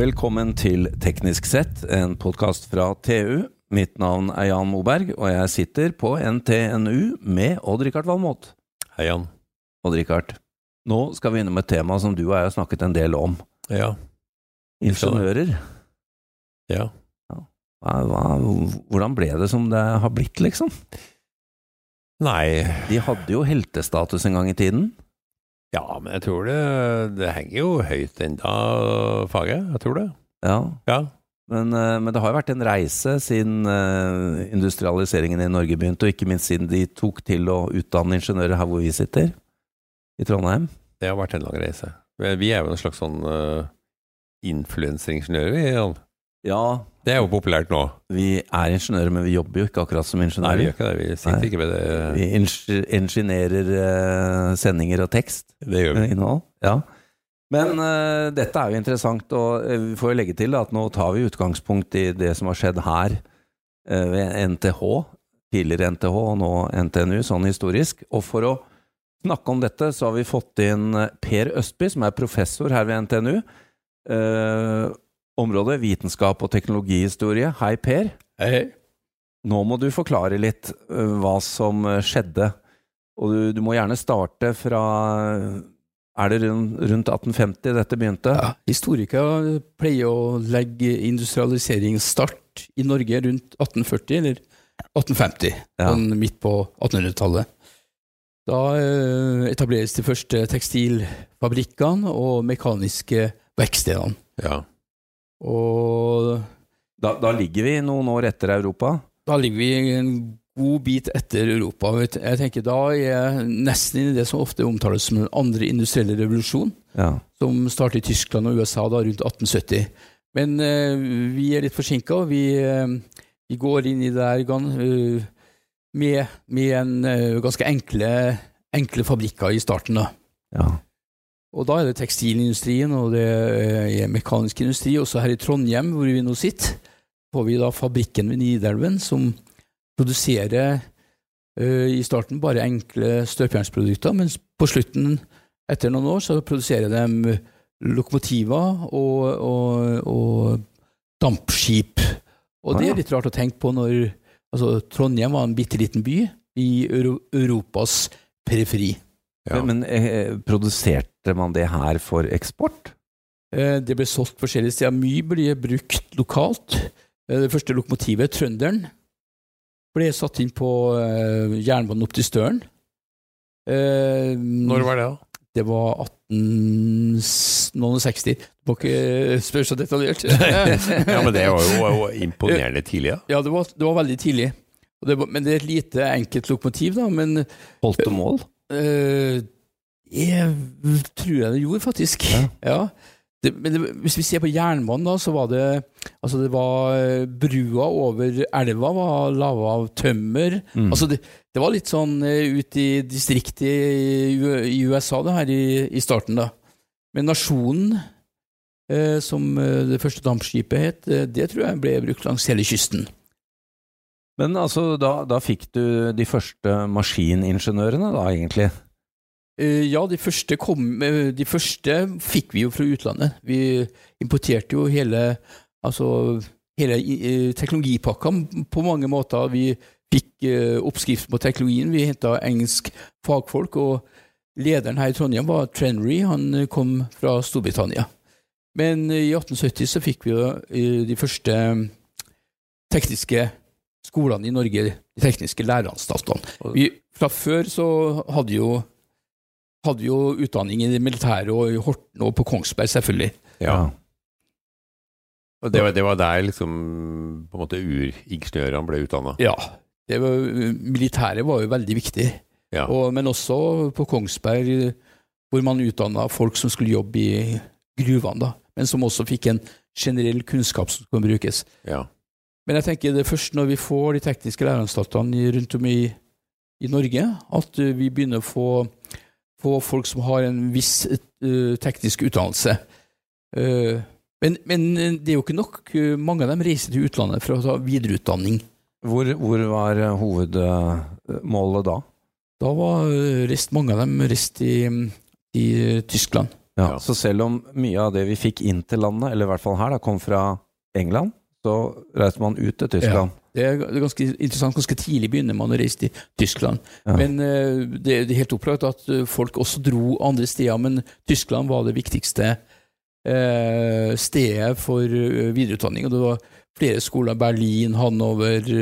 Velkommen til Teknisk sett, en podkast fra TU. Mitt navn er Jan Moberg, og jeg sitter på NTNU med Odd-Rikard Valmot. Hei, Jan. Odd-Rikard, nå skal vi innom et tema som du og jeg har snakket en del om. Ja. Ingeniører. Ja. Hva, hva, hvordan ble det som det har blitt, liksom? Nei De hadde jo heltestatus en gang i tiden. Ja, men jeg tror det Det henger jo høyt ennå, faget. Jeg tror det. Ja, Ja. men, eh, men det har jo vært en reise siden eh, industrialiseringen i Norge begynte, og ikke minst siden de tok til å utdanne ingeniører her hvor vi sitter, i Trondheim. Det har vært en lang reise. Vi er jo en slags sånn uh, influenseringeniører, vi. Ja, Det er jo populært nå. vi er ingeniører, men vi jobber jo ikke akkurat som ingeniører. Nei, vi gjør ikke det. Vi sitter ikke med det. Vi ing- ingeniører eh, sendinger og tekst. Det gjør vi. innhold. Ja. Men uh, dette er jo interessant, og eh, vi får jo legge til at nå tar vi utgangspunkt i det som har skjedd her uh, ved NTH, tidligere NTH og nå NTNU, sånn historisk. Og for å snakke om dette, så har vi fått inn eh, Per Østby, som er professor her ved NTNU. Eh, området vitenskap og teknologihistorie. Hei, Per. Hei. Nå må du forklare litt øh, hva som øh, skjedde. Og du, du må gjerne starte fra Er det rundt, rundt 1850 dette begynte? Ja, historikere pleier å legge industrialiseringsstart i Norge rundt 1840 eller 1850, Ja. sånn midt på 1800-tallet. Da eh, etableres de første tekstilfabrikkene og mekaniske verkstedene. Ja. Og Da, da ligger vi noen år etter Europa. da ligger vi en god bit etter Europa. Jeg tenker Da er jeg nesten inne i det som ofte omtales som den andre industrielle revolusjon. Ja. som startet i Tyskland og USA da rundt 1870. Men uh, vi er litt forsinka. Vi, uh, vi går inn i det der gan, eh, med, med en ganske enkle, enkle fabrikker i starten. da. ja. Og da er det tekstilindustrien og det er mekanisk industri. Også her i Trondheim, hvor vi nå sitter, får vi da fabrikken ved Nidelven, som produserer eh, i starten bare enkle støpjernsprodukter, mens på slutten, etter noen år, så produserer de lokomotiver og, og, og dampskip. Og det er litt rart å tenke på når altså, Trondheim var en bitte liten by i Euro Europas periferi. Ja. Men eh, produserte man det her for eksport? Eh, Det ble solgt forskjellige steder. Mye ble brukt lokalt. Eh, Det første lokomotivet, Trønderen, ble satt inn på eh, jernbanen opp til Støren. Eh, Når var det, da? Det var 1860. Du må ikke spørre så detaljert. ja, men det var jo, imponerende tidlig, ja. ja, det var, det var veldig tidlig. Og det var, men det er et lite, enkelt lokomotiv, da. Men Holdt det mål? Eh, jeg tror jeg det gjorde, faktisk. Ja. Ja. Det, men det, hvis vi ser på jernbanen, da, så var det Altså, det var eh, Brua over elva var laga av tømmer. Mm. Altså, det, det var litt sånn uh, ute i distriktet i, i USA, det her i, i starten, da. Men Nasjonen, eh, som eh, det første dampskipet het, eh, det tror jeg ble brukt langs hele kysten. Men altså, da, da fikk du de første maskiningeniørene, da, egentlig? Eh, Ja, de første, kom, eh, de første fikk vi jo fra utlandet. Vi importerte jo hele, altså, hele eh, teknologipakka på mange måter. Vi fikk oppskriften på teknologien. Vi henta engelsk fagfolk, og lederen her i Trondheim var Trenry. Han kom fra Storbritannia. Men i 1870 så fikk vi jo de første tekniske skolene i Norge, de tekniske læreanstaltene. Vi, fra før så hadde jo hadde jo utdanning i det militære og i Horten og på Kongsberg, selvfølgelig. ja. Og det var, det var der liksom på en måte uringeniørene ble utdanna. Ja. Det var, militæret var jo veldig viktig. Ja. Og, men også på Kongsberg, hvor man utdanna folk som skulle jobbe i gruvene, da. Men som også fikk en generell kunnskap som kunne brukes. Ja. Men jeg tenker det er først når vi får de tekniske læreanstaltene rundt om i, i Norge, at uh, vi begynner å få, få folk som har en viss uh, teknisk utdannelse. Uh, men, men det er jo ikke nok. Mange av dem reiser til utlandet for å ta videreutdanning. Hvor, hvor var eh, hovedmålet da? Da var rest, mange av dem reist i, i Tyskland. Ja, Ja. Så selv om mye av det vi fikk inn til landet, eller i hvert fall her, da, kom fra England, så reiser man ut til Tyskland. Det er det er ganske interessant. Ganske tidlig begynner man å reise til Tyskland. Ja. Men eh, det, er helt opplagt at eh, folk også dro andre steder, men Tyskland var det viktigste eh, stedet for videreutdanning. Og det var flere skoler. Berlin, Hanover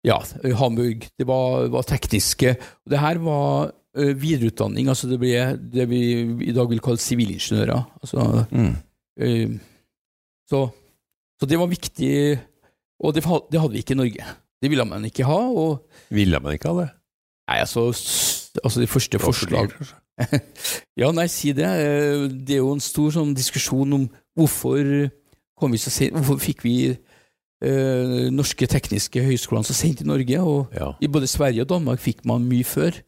Ja, Hamburg. Det var, var tekniske. Og det her var videreutdanning. Altså det ble det vi i dag vil kalle sivilingeniører. Altså Mm. Så, så det var viktig, og det, det hadde vi ikke i Norge. Det ville man ikke ha. og Ville man ikke ha det? Nei, altså, altså de første forslag. Ja, nei, si det. Eh, Det er jo en stor sånn diskusjon om hvorfor kom vi så sent, hvorfor fikk vi eh, norske tekniske høyskolene så sent i Norge. og Ja. i både Sverige og Danmark fikk man mye før.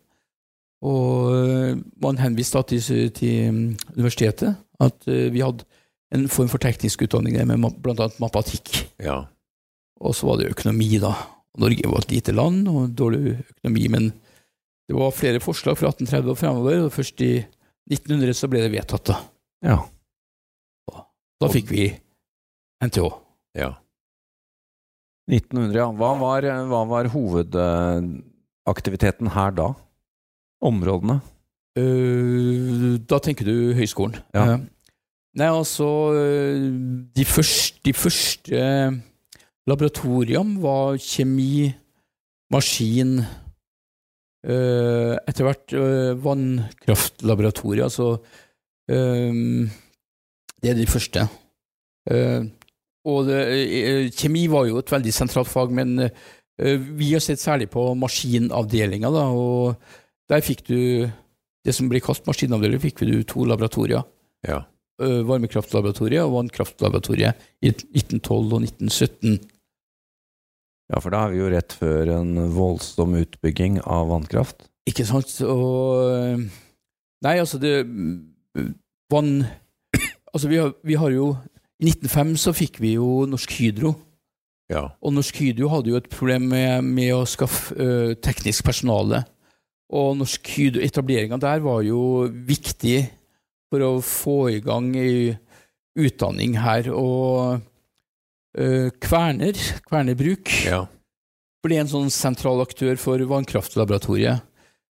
Og eh, man henviste da til, til mm, universitetet at eh, vi hadde en form for teknisk utdanning der med bl.a. matematikk. ja. Og så var det økonomi, da. Norge var et lite land og dårlig økonomi, men det var flere forslag fra 1830 og fremover, og først i 1900 så ble det vedtatt. Da, Ja. da fikk vi NTH. ja. 1900, ja. Hva var, hva var hovedaktiviteten her da? Områdene? Uh, da tenker du høyskolen. Ja. Eh, nei, altså De første, de første laboratoriene var kjemi, maskin eh, Etter hvert eh, vannkraftlaboratorier. Altså Det er de første. Og det, kjemi var jo et veldig sentralt fag, men vi har sett særlig på maskinavdelinga, da, og der fikk du det som blir kalt maskinavdeling, fikk du to laboratorier. ja. Varmekraftlaboratoriet og vannkraftlaboratoriet i 1912 og 1917. Ja, for da er vi jo rett før en voldsom utbygging av vannkraft. Ikke sant? Og Nei, altså, det Vann Altså, vi har, vi har jo I 1905 så fikk vi jo Norsk Hydro. ja. Og Norsk Hydro hadde jo et problem med, med å skaffe ø, teknisk personale. Og Norsk Hydro, etableringa der var jo viktig for å få i gang ei utdanning her. Og uh, Kverner, Kverner Bruk, ja. ble en sånn sentral aktør for vannkraftlaboratoriet.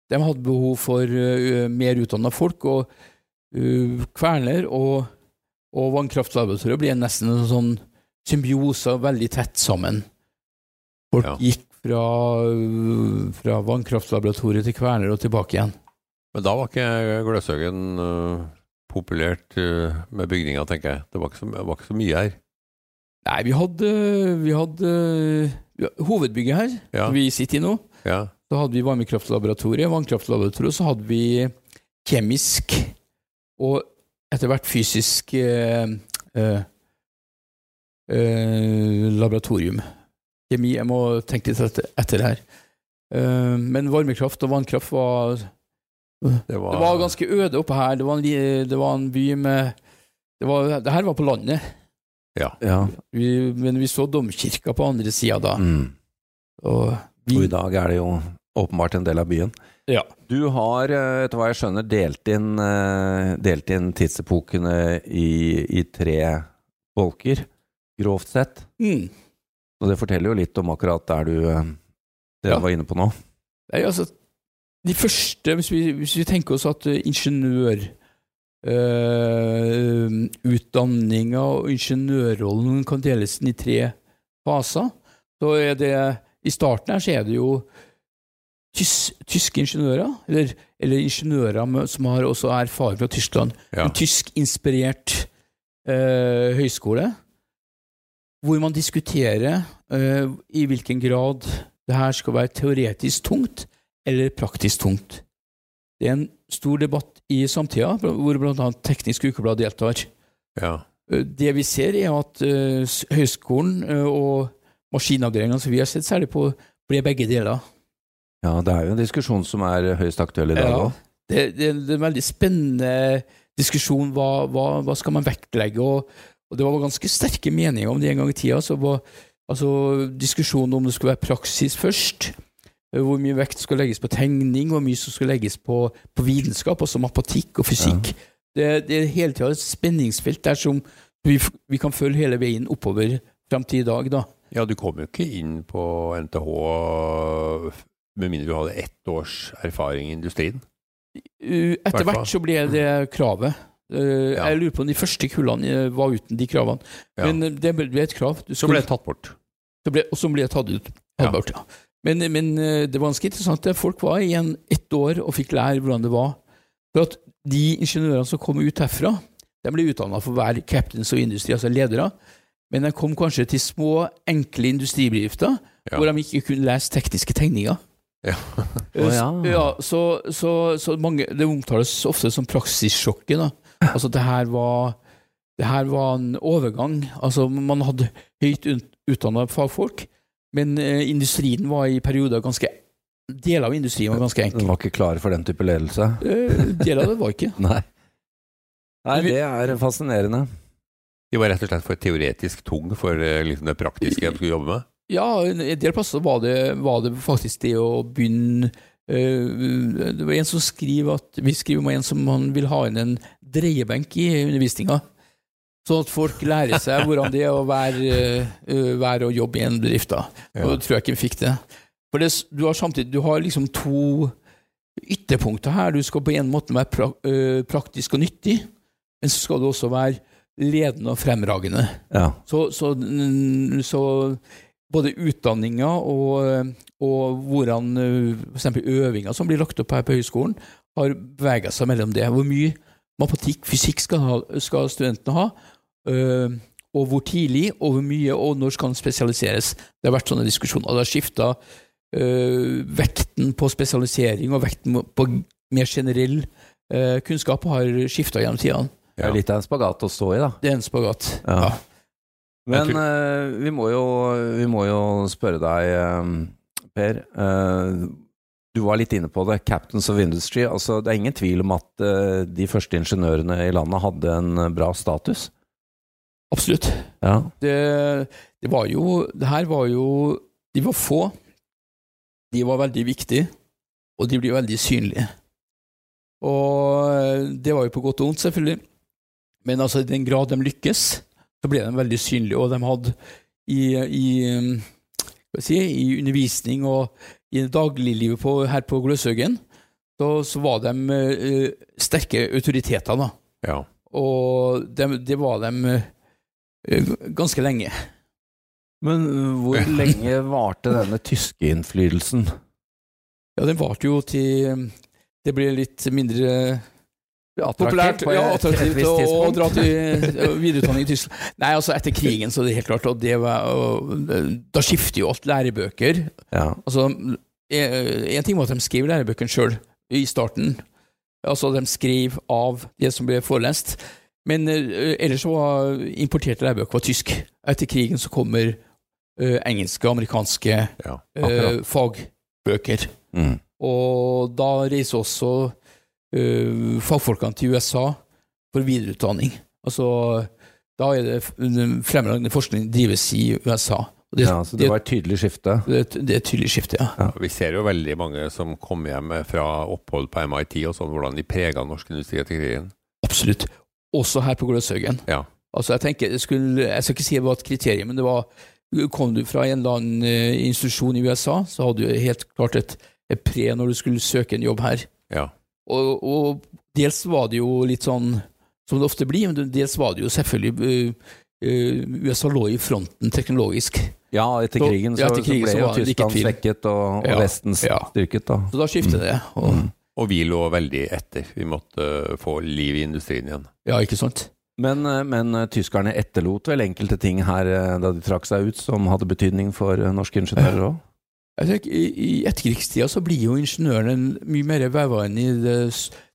De hadde behov for uh, mer utdanna folk, og uh, Kverner og, og vannkraftlaboratoriet ble nesten en sånn symbiose, veldig tett sammen. Folk Ja. gikk fra, fra vannkraftlaboratoriet til Kverner og tilbake igjen. Men da var ikke Gløshaugen populært øh, med bygninga, tenker jeg. Det var ikke så, det var ikke så mye her. Nei, vi hadde, vi hadde hovedbygget her, Ja. vi sitter i nå. Ja. Så hadde vi varmekraftlaboratoriet, vannkraftlaboratoriet, så hadde vi kjemisk og etter hvert fysisk eh, eh, eh, laboratorium. Kjemi, jeg må tenke litt etter, etter her. Eh, men varmekraft og vannkraft var Det var, Det var ganske øde oppe her. Det var en, det var en by med det, var, det her var på landet, Ja. Ja. vi, men vi så domkirka på andre sida da. Mm. Og vi, Og i dag er det jo åpenbart en del av byen. Ja. Du har, eh, etter hva jeg skjønner, delt inn, eh, delt inn tidsepokene i, i tre bolker, grovt sett. mm. Og det forteller jo litt om akkurat der du Det dere Ja. var inne på nå. Nei, altså, de første, hvis vi, hvis vi tenker oss at eh, ingeniør eh, utdanninga og ingeniørrollen kan deles inn i tre faser, så er det i starten her så er det jo tys, tyske ingeniører, eller, eller ingeniører som har også erfaring fra Tyskland. Ja. En tysk-inspirert eh, høyskole, hvor man diskuterer eh, i hvilken grad det her skal være teoretisk tungt eller praktisk tungt. Det er en stor debatt i samtida, hvor bl.a. Teknisk Ukeblad deltar. ja. Eh, Det vi ser, er at eh, høyskolen eh, og maskinavdelingene som vi har sett særlig på, ble begge deler. Ja, det er jo en diskusjon som er høyst aktuell i dag Ja. òg. Det, det, det er en veldig spennende diskusjon. Hva, hva, hva skal man vektlegge? Og, og det var ganske sterke meninger om det en gang i tida. Så var, altså, diskusjonen om det skulle være praksis først, hvor mye vekt skal legges på tegning, hvor mye som skal legges på, på vitenskap, altså matematikk og fysikk. Det, det er hele tida et spenningsfelt der som vi, vi kan følge hele veien oppover fram til i dag. da. Ja, du kom jo ikke inn på NTH med mindre du hadde ett års erfaring i industrien. Etter hvert så ble det kravet. Uh, Ja. Jeg lurer på om de første kullene uh, var uten de kravene. Ja. Men det ble et krav. Du Så ble det tatt bort. Ble, og så ble tatt ut. Ja. Tatt bort, ja. Men, men eh, det var ganske interessant. Folk var igjen ett år og fikk lære hvordan det var. For at De ingeniørene som kom ut herfra, de ble utdanna for å være captains og industri, altså ledere. Men de kom kanskje til små, enkle industribedrifter Ja. hvor de ikke kunne lese tekniske tegninger. Ja. oh, ja. ja, så, så, så mange, Det omtales ofte som praksissjokket. Altså det her var det her var en overgang. Altså Man hadde høyt utdanna fagfolk, men eh, industrien var i perioder ganske Deler av industrien var ganske enkel. Den var ikke klar for den type ledelse? Eh, deler av det var ikke. Nei. Nei, det er fascinerende. De var rett og slett for teoretisk tung for eh, liksom det praktiske de skulle jobbe med. Ja, en del plasser var det, var det faktisk det å begynne øh, Det var en som skriver at Vi skriver om en som han vil ha inn en dreiebenk i undervisninga. Sånn at folk lærer seg hvordan det er å være, uh, være og jobbe i en bedrift. da. Ja. Og jeg tror jeg ikke vi fikk det. For det, du har samtidig du har liksom to ytterpunkter her. Du skal på en måte være pra, uh, praktisk og nyttig, men så skal du også være ledende og fremragende. Ja. Så, så, så både utdanninga og, og hvordan for eksempel øvinga som blir lagt opp her på høyskolen, har bevega seg mellom det. Hvor mye matematikk, fysikk skal, ha, skal studentene ha? Eh, og hvor tidlig, og hvor mye, og når skal den spesialiseres? Det har vært sånne diskusjoner. Det har skifta vekten på spesialisering og vekten på mer generell eh, kunnskap har skifta gjennom tidene. Det er litt av en spagat å stå i, da. Det er en spagat. Ja. Ja. Men eh, vi, må jo, vi må jo spørre deg, eh, Per. Uh, du var litt inne på det. Captains of Industry. Altså, det er ingen tvil om at uh, de første ingeniørene i landet hadde en eh, bra status. Absolutt. Ja. det, det var jo Det her var jo De var få. De var veldig viktige, og de blir veldig synlige. Og eh, det var jo på godt og vondt, selvfølgelig. Men altså, i den grad de lykkes, så ble de veldig synlige, og de hadde i, i, si, i undervisning og i dagliglivet på, her på Gløshaugen, så, så var de uh, sterke autoriteter, da. Ja. Og det, de var de eh, ganske lenge. Men eh, hvor lenge varte denne tyske innflytelsen? Ja, den varte jo til det ble litt mindre populært på ja, attraktivt å, å dra til eh, videreutdanning i Tyskland. Nei, altså etter krigen, så er det helt klart og det var, og, Da skifter jo alt lærebøker. Ja. Altså, En ting var at de skrev lærebøkene sjøl i starten. Altså, de skrev av det som ble forelest. Men eh, ellers så var importerte lærebøker var tysk. Etter krigen så kommer eh, engelske, amerikanske ja. eh, fagbøker. Mm. Og da reiser også uh, fagfolkene til USA for videreutdanning. Altså, da er det fremragende forskning drives i USA. Og det, ja, så det var et tydelig skifte. det, det er et tydelig skifte, ja. Vi ser jo veldig mange som kommer hjem fra opphold på MIT og sånn, hvordan de prega norsk industri etter krigen. Absolutt. Også her på Gløshaugen. Ja. Altså, jeg tenker, jeg, skulle, jeg skal ikke si det var et kriterium, men det var Kom du fra en eller annen eh, institusjon i USA, så hadde du helt klart et, et pre når du skulle søke en jobb her. Ja. Og, og dels var det jo litt sånn som det ofte blir, men dels var det jo selvfølgelig uh, uh, USA lå i fronten teknologisk. Ja, etter krigen så, ja, etter krigen så ble jo Tyskland svekket og, og Ja, Vesten styrket, da. Så da skiftet det. Og, Mm. Og vi lå veldig etter. Vi måtte uh, få liv i industrien igjen. Ja, ikke sant? Men, eh, men eh, tyskerne etterlot vel enkelte ting her eh, da de trakk seg ut, som hadde betydning for eh, norske ingeniører òg? Jeg tenker, I i etterkrigstida så blir jo ingeniørene mye mer veva inn i det,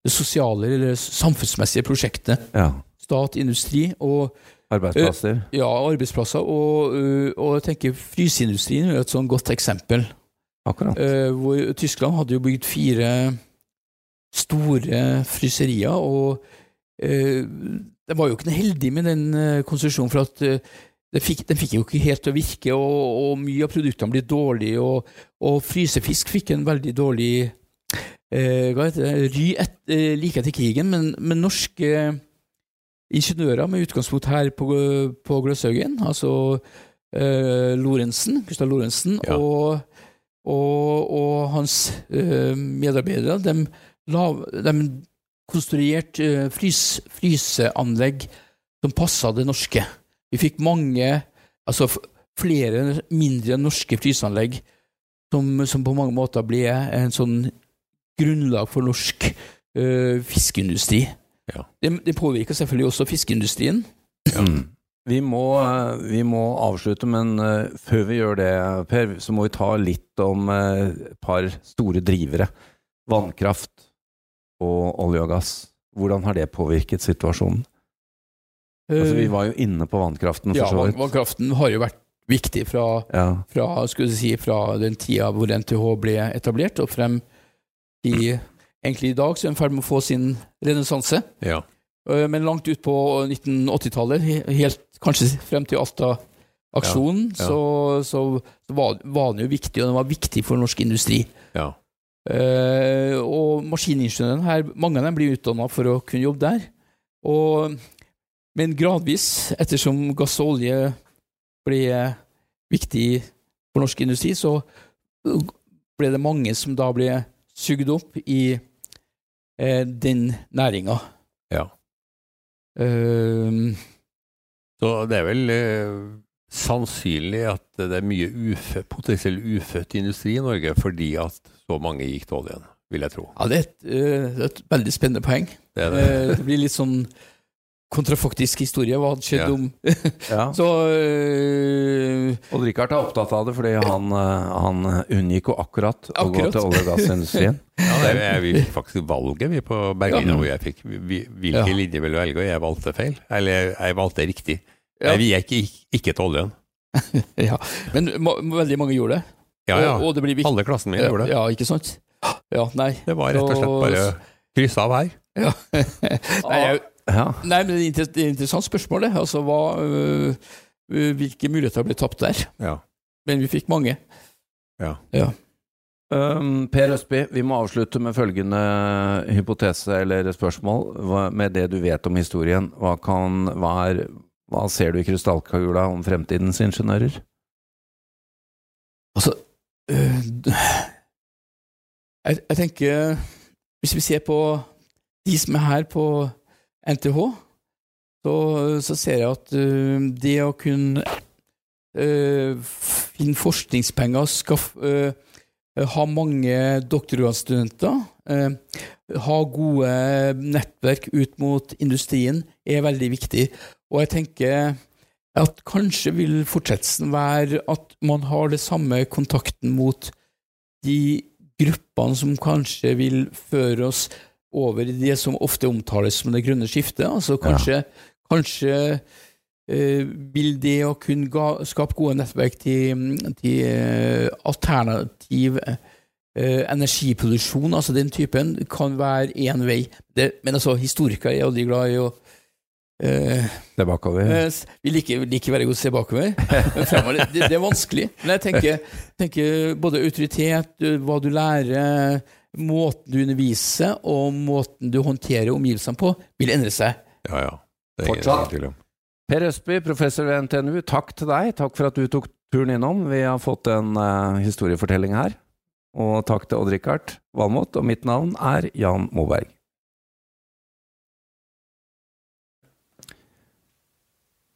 det sosiale eller samfunnsmessige prosjektet. Ja. Stat, industri og Arbeidsplasser. ja, arbeidsplasser. Og, uh, og jeg tenker fryseindustrien er et sånn godt eksempel. Akkurat. Uh, hvor Tyskland hadde jo bygd fire store fryserier, og eh, de var jo ikke noe heldige med den eh, konstruksjonen, for at eh, den fikk, den fikk jo ikke helt til å virke, og, og mye av produktene ble dårlige. Og, og frysefisk fikk en veldig dårlig eh, hva heter det, ry et, eh, like etter krigen, men, men norske ingeniører med utgangspunkt her på, på Gløshaugen, altså eh, Lorentzen, Gustav Lorentzen, Ja. og, og, og hans eh, medarbeidere, de, la, de konstruerte uh, frys, fryseanlegg som passa det norske. Vi fikk mange, altså flere mindre norske fryseanlegg som, som på mange måter ble en sånn grunnlag for norsk uh, fiskeindustri. Ja. Det, det påvirker selvfølgelig også fiskeindustrien. Ja. Vi, må, eh, vi må avslutte, men eh, før vi gjør det, Per, så må vi ta litt om et par store drivere. Vannkraft og olje og gass. Hvordan har det påvirket situasjonen? Altså, vi var jo inne på vannkraften, ja, vannkraften har jo vært viktig fra, Ja. fra, skulle si, fra den tida hvor NTH ble etablert, og frem til egentlig i dag, så er den i ferd med å få sin renessanse. Ja. Eh, Men langt ut på 1980-tallet, helt kanskje frem til Alta-aksjonen, Ja, så, så var, var den jo viktig, og den var viktig for norsk industri. ja. Eh, og maskiningeniørene her, mange av dem blir utdanna for å kunne jobbe der. Og, men gradvis, ettersom gass og olje ble viktig for norsk industri, så ble det mange som da ble sugd opp i eh, den næringa. Ja. Uh, Så det er vel eh, sannsynlig at det er mye ufø, potensiell ufødt industri i Norge fordi at så mange gikk til oljen, vil jeg tro. ja, det er, et, eh, det er et veldig spennende poeng. Det er det. Eh, det blir litt sånn kontrafaktisk historie. Hva hadde skjedd Ja. om Ja. Så øh, Odd Rikard er opptatt av det fordi han, eh, han unngikk jo akkurat, å gå til olje- og gassindustrien. Ja, det, er vi fikk faktisk valget vi på Bergen, Ja. hvor jeg fikk vi- hvilken Ja. linje vil du velge, og jeg valgte feil. Eller jeg, jeg valgte riktig. Ja. vi gikk ikke, ikke til oljen. ja. Men ma veldig mange gjorde det. Ja, ja. Og, og det blir viktig. Halve klassen min Ja, gjorde det. ja, ikke sant? Ja, nei. Det var rett og slett bare krysse av her. Ja. nei, jeg, Ja. nei, men det er et interessant spørsmål, det. Altså, hva, øh, øh, hvilke muligheter ble tapt der? Ja. Men vi fikk mange. Um, per Østby, vi må avslutte med følgende hypotese eller spørsmål. Hva, med det du vet om historien, hva, kan, hva, er, hva ser du i krystallkula om fremtidens ingeniører? Altså øh, jeg, jeg tenker Hvis vi ser på de som er her på NTH, så, så ser jeg at øh, det å kunne øh, finne forskningspenger, skaffe øh, ha mange doktorgradsstudenter, ha gode nettverk ut mot industrien, er veldig viktig. Og jeg tenker at kanskje vil fortsettelsen være at man har det samme kontakten mot de gruppene som kanskje vil føre oss over i det som ofte omtales som det grønne skiftet. Altså kanskje, kanskje eh, vil det å kunne ga, skape gode nettverk til, til eh, alternativ eh, energiproduksjon, altså den typen, kan være én vei. Det, men altså, historikere er aldri glad i å eh, Det er bakover. Eh, Vi liker, liker veldig godt å se bakover, men fremover det, det er vanskelig. Men jeg tenker, tenker både autoritet, hva du lærer, måten du underviser og måten du håndterer omgivelsene på, vil endre seg. Ja, ja. Det er ingen Fortsatt. tvil om. Per Østby, professor ved NTNU, takk til deg. Takk for at du tok turen innom. Vi har fått en uh, historiefortelling her. Og takk til Odd-Rikard Valmot, og mitt navn er Jan Moberg.